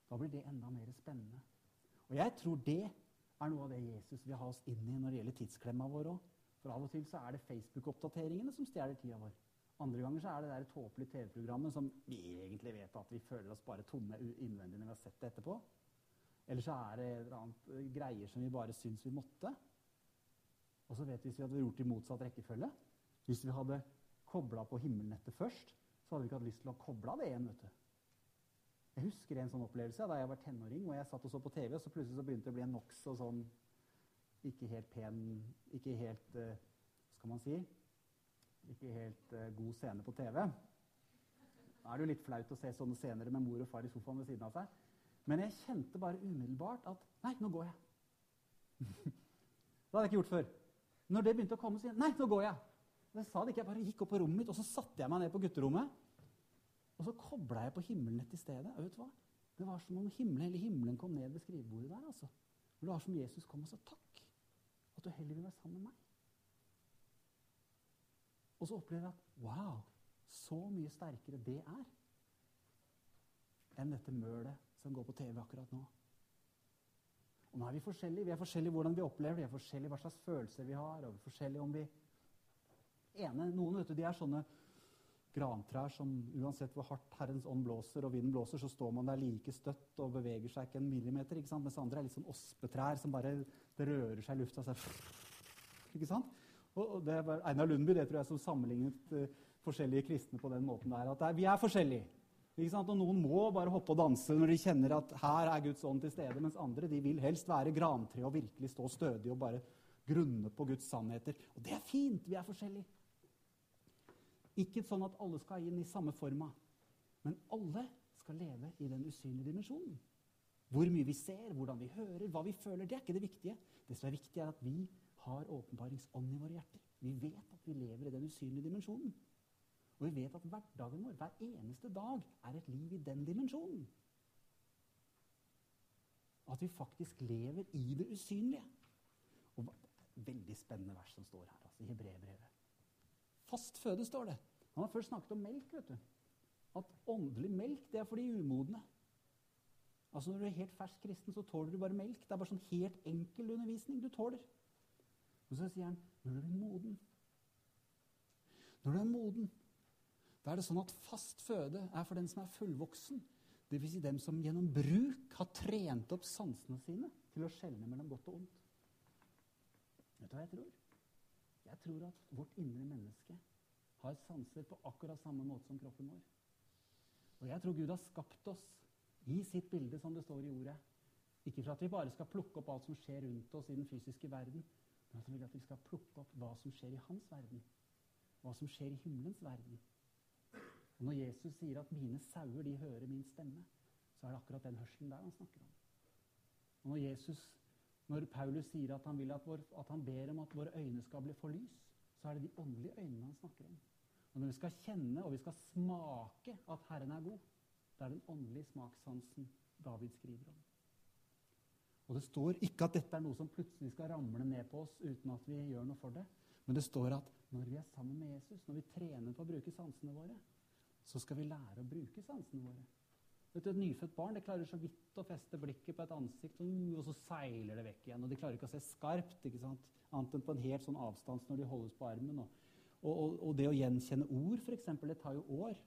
da blir det enda mer spennende. Og jeg tror det er noe av det Jesus vil ha oss inn i når det gjelder tidsklemma vår òg. For av og til så er det Facebook-oppdateringene som stjeler tida vår. Andre ganger så er det det tåpelige TV-programmet som vi egentlig vet at vi føler oss bare tomme innvendig når vi har sett det etterpå. Eller så er det et eller annet eh, greier som vi bare syns vi måtte. Og så vet vi hvis vi hadde gjort det i motsatt rekkefølge. Hvis vi hadde kobla på himmelnettet først, så hadde vi ikke hatt lyst til å koble av det igjen. vet du. Jeg husker en sånn opplevelse da jeg var tenåring og jeg satt og så på TV, og så plutselig så begynte det å bli en nokså sånn ikke helt pen Ikke helt uh, skal man si Ikke helt uh, god scene på TV. Da er det jo litt flaut å se sånne scener med mor og far i sofaen ved siden av seg. Men jeg kjente bare umiddelbart at Nei, nå går jeg. det hadde jeg ikke gjort før. Når det begynte å komme, så jeg Nei, nå går jeg. Det sa det ikke. Jeg bare gikk opp på rommet mitt, og så satte jeg meg ned på gutterommet. Og så kobla jeg på himmelnett i stedet. Og vet du hva? Det var som om himmelen, hele himmelen kom ned ved skrivebordet der. altså. Det var som Jesus kom og sa takk at du heller vil være sammen med meg. Og så opplever jeg at wow, så mye sterkere det er enn dette mølet som går på TV akkurat nå. Og nå er vi forskjellige. Vi er forskjellige hvordan vi opplever det. Vi er forskjellige hva slags følelser vi har. og vi er forskjellige om vi... Ene, Noen vet du, de er sånne grantrær som uansett hvor hardt Herrens ånd blåser og vinden blåser, så står man der like støtt og beveger seg ikke en millimeter. ikke sant? Mens andre er litt sånn ospetrær som bare det rører seg i lufta. Ikke sant? Og, det var Einar Lundby det tror jeg, som sammenlignet uh, forskjellige kristne på den måten der. At er, vi er forskjellige. Og Noen må bare hoppe og danse når de kjenner at her er Guds ånd til stede, mens andre de vil helst være grantre og virkelig stå stødig og bare grunne på Guds sannheter. Og det er fint! Vi er forskjellige. Ikke sånn at alle skal inn i samme forma, men alle skal leve i den usynlige dimensjonen. Hvor mye vi ser, hvordan vi hører, hva vi føler, det er ikke det viktige. Det som er viktig, er at vi har åpenbaringsånd i våre hjerter. Vi vet at vi lever i den usynlige dimensjonen. Og vi vet at hverdagen vår, hver eneste dag, er et liv i den dimensjonen. At vi faktisk lever i det usynlige. Og Veldig spennende vers som står her altså, i Hebreerbrevet. Fast føde, står det. Han har først snakket om melk. vet du. At åndelig melk det er for de umodne. Altså Når du er helt fersk kristen, så tåler du bare melk. Det er bare sånn helt enkel undervisning du tåler. Og så sier han når du er moden Når du er moden, da er det sånn at fast føde er for den som er fullvoksen. Dvs. Si dem som gjennom bruk har trent opp sansene sine til å skjelne mellom godt og ondt. Vet du hva jeg tror? Jeg tror at vårt indre menneske har sanser på akkurat samme måte som kroppen vår. Og jeg tror Gud har skapt oss i sitt bilde, som det står i ordet. Ikke for at vi bare skal plukke opp alt som skjer rundt oss i den fysiske verden, men vi vil at vi skal plukke opp hva som skjer i hans verden. Hva som skjer i himmelens verden. Og Når Jesus sier at 'mine sauer de hører min stemme', så er det akkurat den hørselen der han snakker om. Og Når Jesus når Paulus sier at han, at, vår, at han, ber om at våre øyne skal bli for lys, så er det de åndelige øynene han snakker om. Og når vi skal kjenne og vi skal smake at Herren er god, det er den åndelige smakssansen David skriver om. Og Det står ikke at dette er noe som plutselig skal ramle ned på oss uten at vi gjør noe for det. Men det står at når vi er sammen med Jesus, når vi trener på å bruke sansene våre, så skal vi lære å bruke sansene våre. Vet du, Et nyfødt barn det klarer så vidt å feste blikket på et ansikt, og så seiler det vekk igjen. og De klarer ikke å se skarpt, ikke sant? annet enn på en helt sånn avstand når de holdes på armen. Og, og, og det å gjenkjenne ord, f.eks., det tar jo år.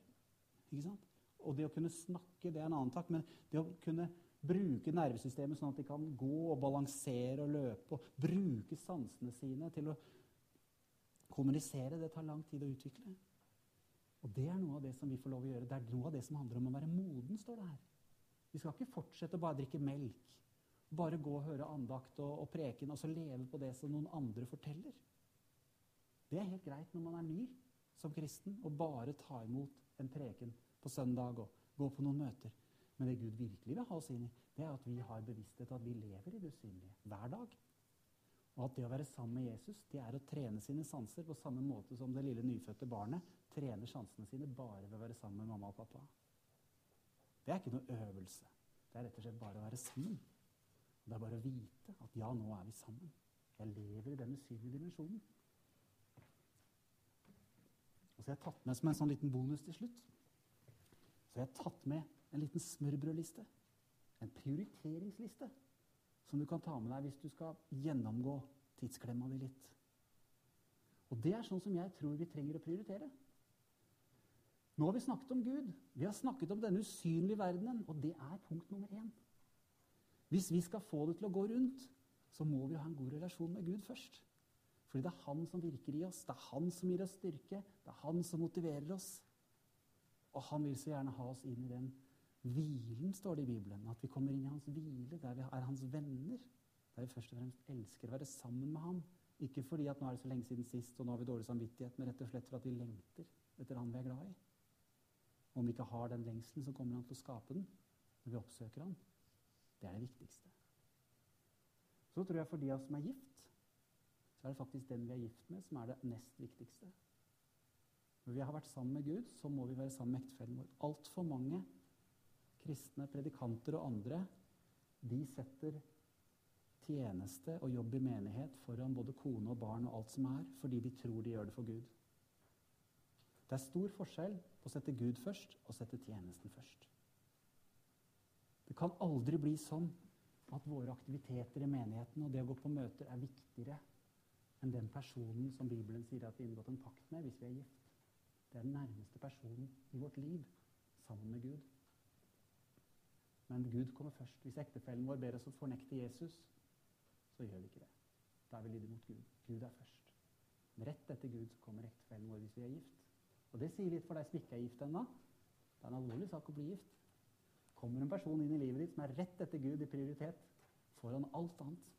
ikke sant? Og det å kunne snakke, det er en annen takk. Men det å kunne bruke nervesystemet sånn at de kan gå og balansere og løpe, og bruke sansene sine til å kommunisere, det tar lang tid å utvikle. Og det er noe av det som vi får lov å gjøre. Det er noe av det som handler om å være moden, står det her. Vi skal ikke fortsette å bare drikke melk. Bare gå og høre andakt og, og preken og så leve på det som noen andre forteller. Det er helt greit når man er ny som kristen og bare ta imot en preken på søndag og gå på noen møter. Men det Gud virkelig vil ha oss inn i, det er at vi har bevissthet at vi lever i det usynlige hver dag. Og at det å være sammen med Jesus, det er å trene sine sanser på samme måte som det lille nyfødte barnet trener sansene sine bare ved å være sammen med mamma og pappa. Det er ikke noe øvelse. Det er rett og slett bare å være sammen. Det er bare å vite at ja, nå er vi sammen. Jeg lever i den usynlige dimensjonen. Og så har jeg tatt med som en sånn liten bonus til slutt. Så jeg har tatt med en liten smørbrødliste. En prioriteringsliste som du kan ta med deg hvis du skal gjennomgå tidsklemma di litt. Og det er sånn som jeg tror vi trenger å prioritere. Nå har vi snakket om Gud. Vi har snakket om denne usynlige verdenen, og det er punkt nummer én. Hvis vi skal få det til å gå rundt, så må vi ha en god relasjon med Gud først. Fordi det er Han som virker i oss, det er Han som gir oss styrke, det er Han som motiverer oss. Og Han vil så gjerne ha oss inn i den hvilen, står det i Bibelen. At vi kommer inn i Hans hvile, der vi er Hans venner. Der vi først og fremst elsker å være sammen med Ham. Ikke fordi at nå er det så lenge siden sist, og nå har vi dårlig samvittighet, men rett og slett for at vi lengter etter Han vi er glad i. Og om vi ikke har den lengselen, så kommer Han til å skape den når vi oppsøker Han. Det er det viktigste. Så tror jeg for de av oss som er gift, så er det faktisk den vi er gift med, som er det nest viktigste. Når vi har vært sammen med Gud, så må vi være sammen med ektefellen vår. Altfor mange kristne predikanter og andre de setter tjeneste og jobb i menighet foran både kone og barn og alt som er, fordi de tror de gjør det for Gud. Det er stor forskjell på å sette Gud først og sette tjenesten først. Det kan aldri bli sånn at våre aktiviteter i menigheten og det å gå på møter er viktigere enn den personen som Bibelen sier at vi har inngått en pakt med hvis vi er gift. Det er den nærmeste personen i vårt liv sammen med Gud. Men Gud kommer først. Hvis ektefellen vår ber oss å fornekte Jesus, så gjør vi ikke det. Da er vi lydige mot Gud. Gud er først. Men rett etter Gud så kommer ektefellen vår hvis vi er gift. Og det sier litt for deg som ikke er gift ennå. Det er en alvorlig sak å bli gift kommer en person inn i livet ditt som er rett etter Gud i prioritet foran alt annet.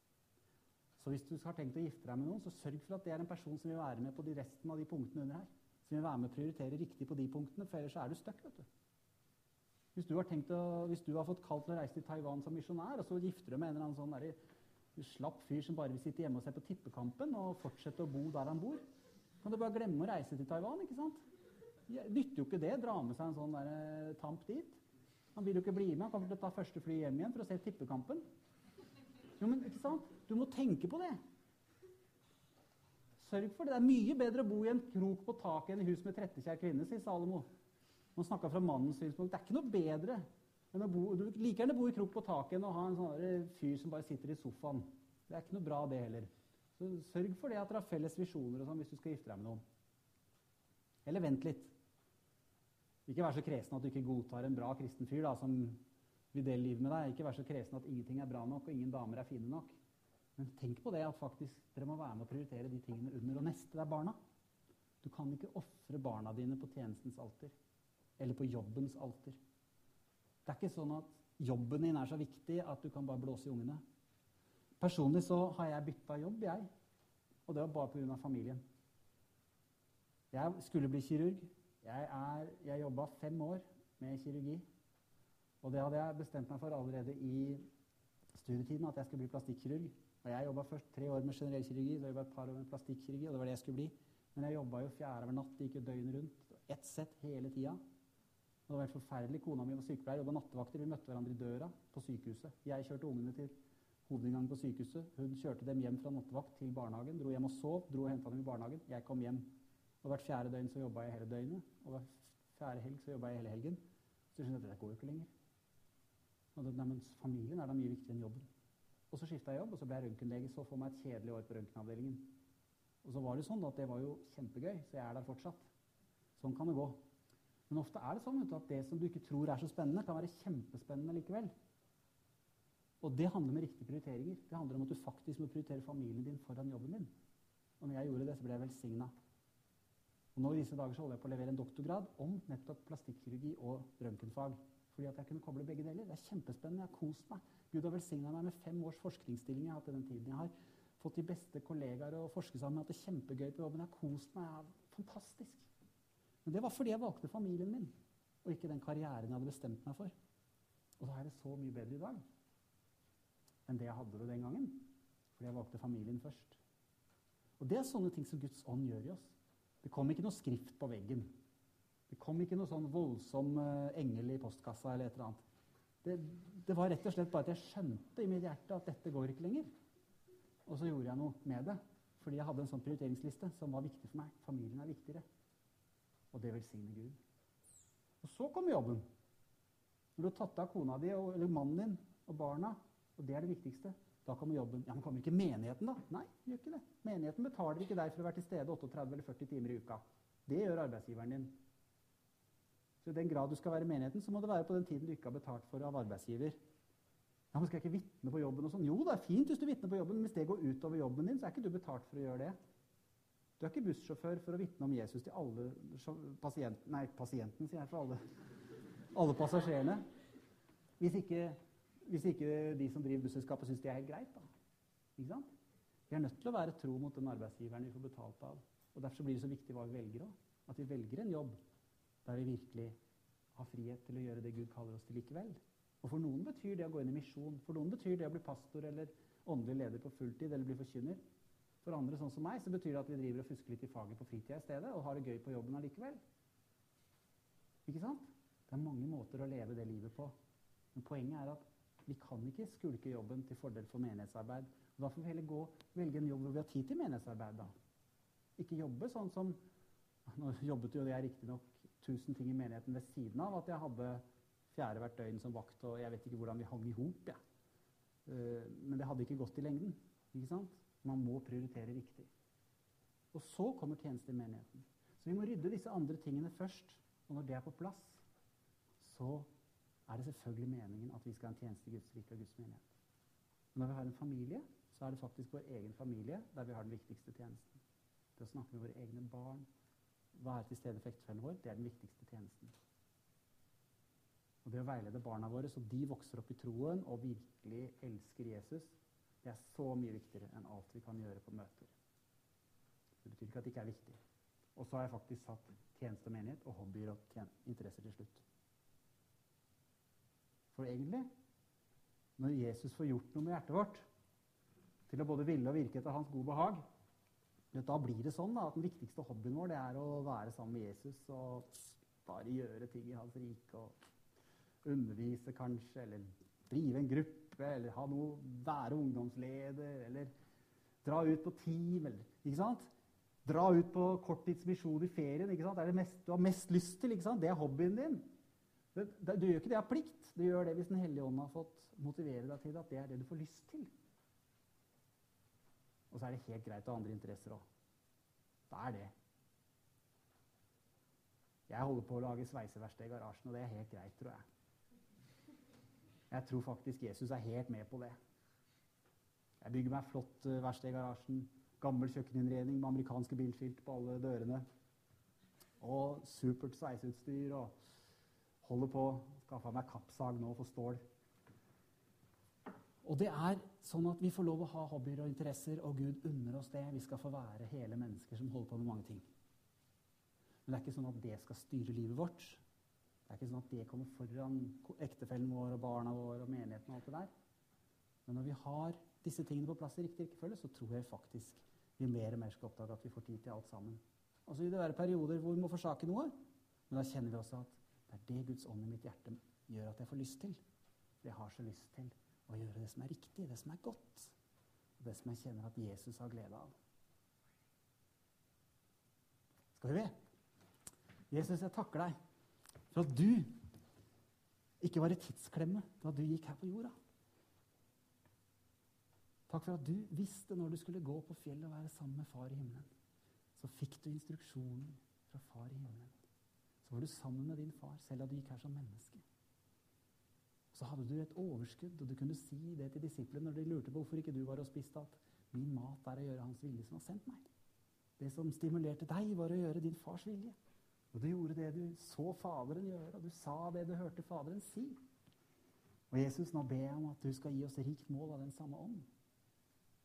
Så hvis du har tenkt å gifte deg med noen, så sørg for at det er en person som vil være med på de resten av de punktene under her. Som vil være med å prioritere riktig på de punktene, for ellers er du stuck. Hvis du, har å, hvis du har fått kall til å reise til Taiwan som misjonær, og så gifter du med en eller annen sånn der, slapp fyr som bare vil sitte hjemme og se på tippekampen og fortsette å bo der han bor, kan du bare glemme å reise til Taiwan. ikke sant? Nytter jo ikke det. Dra med seg en sånn der, eh, tamp dit. Han vil jo ikke bli med. Han kommer til å ta første fly hjem igjen for å se tippekampen. Jo, men ikke sant? Du må tenke på det. Sørg for det. Det er mye bedre å bo i en krok på taket enn i hus med trettekjær kvinne, sier Salomo. Man snakka fra mannens synspunkt. Det er ikke noe bedre enn å bo Du like gjerne bo i krok på taket enn å ha en sånn fyr som bare sitter i sofaen. Det er ikke noe bra, det heller. Så Sørg for det at dere har felles visjoner og sånn hvis du skal gifte deg med noen. Eller vent litt. Ikke vær så kresen at du ikke godtar en bra kristen fyr da, som vil dele livet med deg. Ikke vær så kresen at ingenting er bra nok, og ingen damer er fine nok. Men tenk på det at faktisk dere må være med å prioritere de tingene under. Og neste det er barna. Du kan ikke ofre barna dine på tjenestens alter. Eller på jobbens alter. Det er ikke sånn at jobben din er så viktig at du kan bare blåse i ungene. Personlig så har jeg bytta jobb, jeg. Og det var bare pga. familien. Jeg skulle bli kirurg. Jeg, er, jeg jobba fem år med kirurgi. Og det hadde jeg bestemt meg for allerede i studietiden, at jeg skulle bli plastikkirurg. Og jeg jobba først tre år med generell kirurgi, så jobba et par år med plastikkirurgi. og det var det jeg skulle bli. Men jeg jobba jo fjerde hver natt, gikk jo døgnet rundt. Ett sett hele tida. Det var helt forferdelig. Kona mi var sykepleier, jobba nattevakter. Vi møtte hverandre i døra på sykehuset. Jeg kjørte ungene til hovedinngangen på sykehuset. Hun kjørte dem hjem fra nattevakt til barnehagen. Dro hjem og sov. Dro og henta dem i barnehagen. Jeg kom hjem og hvert fjerde døgn så jobba jeg hele døgnet. Og hver fjerde helg så jobba jeg hele helgen. Så jeg skjønte at det går jo ikke lenger. Og det, nei, familien er da mye viktigere enn jobben. Og så skifta jeg jobb, og så ble jeg røntgenlege. Så får meg et kjedelig år på røntgenavdelingen. Og så var det sånn at det var jo kjempegøy, så jeg er der fortsatt. Sånn kan det gå. Men ofte er det sånn du, at det som du ikke tror er så spennende, kan være kjempespennende likevel. Og det handler med riktige prioriteringer. Det handler om at du faktisk må prioritere familien din foran jobben din. Og når jeg gjorde det, så ble jeg velsigna. Og nå i disse dager så holder jeg på å levere en doktorgrad om nettopp plastikkirurgi og røntgenfag. fordi at jeg kunne koble begge deler. Det er kjempespennende. Jeg har kost meg. Gud har velsigna meg med fem års forskningsstilling jeg har hatt i den tiden. Jeg har fått de beste kollegaer å forske sammen med. Hatt det kjempegøy på jobben. Jeg har kost meg. Jeg har, fantastisk. Men det var fordi jeg valgte familien min, og ikke den karrieren jeg hadde bestemt meg for. Og da er det så mye bedre i dag enn det jeg hadde det den gangen. Fordi jeg valgte familien først. Og det er sånne ting som Guds ånd gjør i oss. Det kom ikke noe skrift på veggen. Det kom ikke noe sånn voldsom uh, engel i postkassa eller et eller annet. Det, det, var rett og slett bare at jeg skjønte i mitt hjerte at dette går ikke lenger. Og så gjorde jeg noe med det. Fordi jeg hadde en sånn prioriteringsliste som var viktig for meg. Familien er viktigere. Og det velsigner Gud. Og så kommer jobben. Når du har tatt av kona di eller mannen din og barna, og det er det viktigste, da kommer jobben. Ja, Men kommer ikke menigheten, da? Nei, gjør ikke det. Menigheten betaler ikke deg for å være til stede 38 eller 40 timer i uka. Det gjør arbeidsgiveren din. Så I den grad du skal være i menigheten, så må det være på den tiden du ikke har betalt for av arbeidsgiver. Ja, men Skal jeg ikke vitne på jobben? og sånn? Jo, det er fint hvis du vitner på jobben, men hvis det går utover jobben din, så er ikke du betalt for å gjøre det. Du er ikke bussjåfør for å vitne om Jesus til alle pasienten, nei, pasienten, sier jeg, for alle, alle passasjerene. Hvis ikke hvis ikke de som driver busselskapet, syns det er helt greit. da. Ikke sant? Vi er nødt til å være tro mot den arbeidsgiveren vi får betalt av. Og Derfor blir det så viktig hva vi velger òg. At vi velger en jobb der vi virkelig har frihet til å gjøre det Gud kaller oss til likevel. Og For noen betyr det å gå inn i misjon. For noen betyr det å bli pastor eller åndelig leder på fulltid eller bli forkynner. For andre, sånn som meg, så betyr det at vi driver og fusker litt i faget på fritida i stedet og har det gøy på jobben allikevel. Ikke sant? Det er mange måter å leve det livet på. Men poenget er at vi kan ikke skulke jobben til fordel for menighetsarbeid. Og da får vi heller gå, velge en jobb hvor vi har tid til menighetsarbeid. da. Ikke jobbe sånn som Nå jobbet jo jeg riktignok tusen ting i menigheten ved siden av at jeg hadde fjerde hvert døgn som vakt, og jeg vet ikke hvordan vi hang i hop. Ja. Uh, men det hadde ikke gått i lengden. ikke sant? Man må prioritere riktig. Og så kommer tjeneste i menigheten. Så vi må rydde disse andre tingene først. Og når det er på plass, så er det selvfølgelig meningen at vi skal ha en tjeneste i Guds rike og Guds menighet. Men når vi har en familie, så er det faktisk vår egen familie der vi har den viktigste tjenesten. Det å snakke med våre egne barn, være til stede for ektefellen vår, det er den viktigste tjenesten. Og det å veilede barna våre så de vokser opp i troen og virkelig elsker Jesus, det er så mye viktigere enn alt vi kan gjøre på møter. Det betyr ikke at det ikke er viktig. Og så har jeg faktisk satt tjeneste og menighet og hobbyer og interesser til slutt. For egentlig, når Jesus får gjort noe med hjertet vårt, til å både ville og virke etter hans gode behag, da blir det sånn da, at den viktigste hobbyen vår det er å være sammen med Jesus og bare gjøre ting i hans rike. og Undervise, kanskje, eller drive en gruppe, eller ha noe, være ungdomsleder, eller dra ut på team, eller ikke sant? Dra ut på korttidsmisjon i ferien. ikke sant? Det er det mest, du har mest lyst til. ikke sant? Det er hobbyen din. Du, du gjør ikke det av plikt. Du gjør det hvis Den hellige ånd har fått motivere deg til at det er det du får lyst til. Og så er det helt greit å ha andre interesser òg. Det er det. Jeg holder på å lage sveiseverksted i garasjen, og det er helt greit, tror jeg. Jeg tror faktisk Jesus er helt med på det. Jeg bygger meg flott uh, verksted i garasjen. Gammel kjøkkeninnredning med amerikanske bilskilt på alle dørene. Og supert sveiseutstyr. og holder på skaffa meg kappsag nå for stål. Og det er sånn at vi får lov å ha hobbyer og interesser, og Gud unner oss det. Vi skal få være hele mennesker som holder på med mange ting. Men det er ikke sånn at det skal styre livet vårt. Det er ikke sånn at det kommer foran ektefellen vår og barna våre og menigheten og alt det der. Men når vi har disse tingene på plass i riktig rekkefølge, så tror jeg faktisk vi mer og mer skal oppdage at vi får tid til alt sammen. Og så vil det være perioder hvor vi må forsake noe, men da kjenner vi også at det er det Guds ånd i mitt hjerte gjør at jeg får lyst til. Jeg har så lyst til å gjøre det som er riktig, det som er godt. Og det som jeg kjenner at Jesus har glede av. Skal vi be? Jesus, jeg takker deg for at du ikke var i tidsklemme da du gikk her på jorda. Takk for at du visste når du skulle gå på fjellet og være sammen med far i himmelen. Så fikk du instruksjoner fra far i himmelen så var du sammen med din far, selv da du gikk her som menneske. Så hadde du et overskudd, og du kunne si det til disiplene når de lurte på hvorfor ikke du var og spiste, at min mat er å gjøre hans vilje som har sendt meg. Det som stimulerte deg, var å gjøre din fars vilje. Og du gjorde det du så Faderen gjøre, og du sa det du hørte Faderen si. Og Jesus, nå ber jeg om at du skal gi oss rikt mål av den samme ånd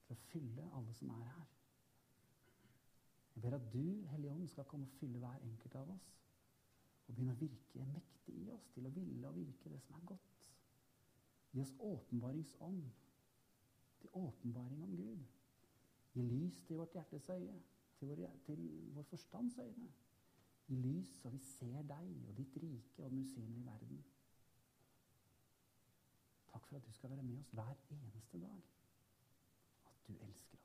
For å fylle alle som er her. Jeg ber at du, Hellige Ånd, skal komme og fylle hver enkelt av oss. Og begynne å virke mektig i oss til å ville og virke det som er godt. Gi oss åpenbaringsånd til åpenbaring om Gud. Gi lys til vårt hjertes øye, til vår, til vår forstands øyne. Lys så vi ser deg og ditt rike og den usynlige verden. Takk for at du skal være med oss hver eneste dag. At du elsker oss.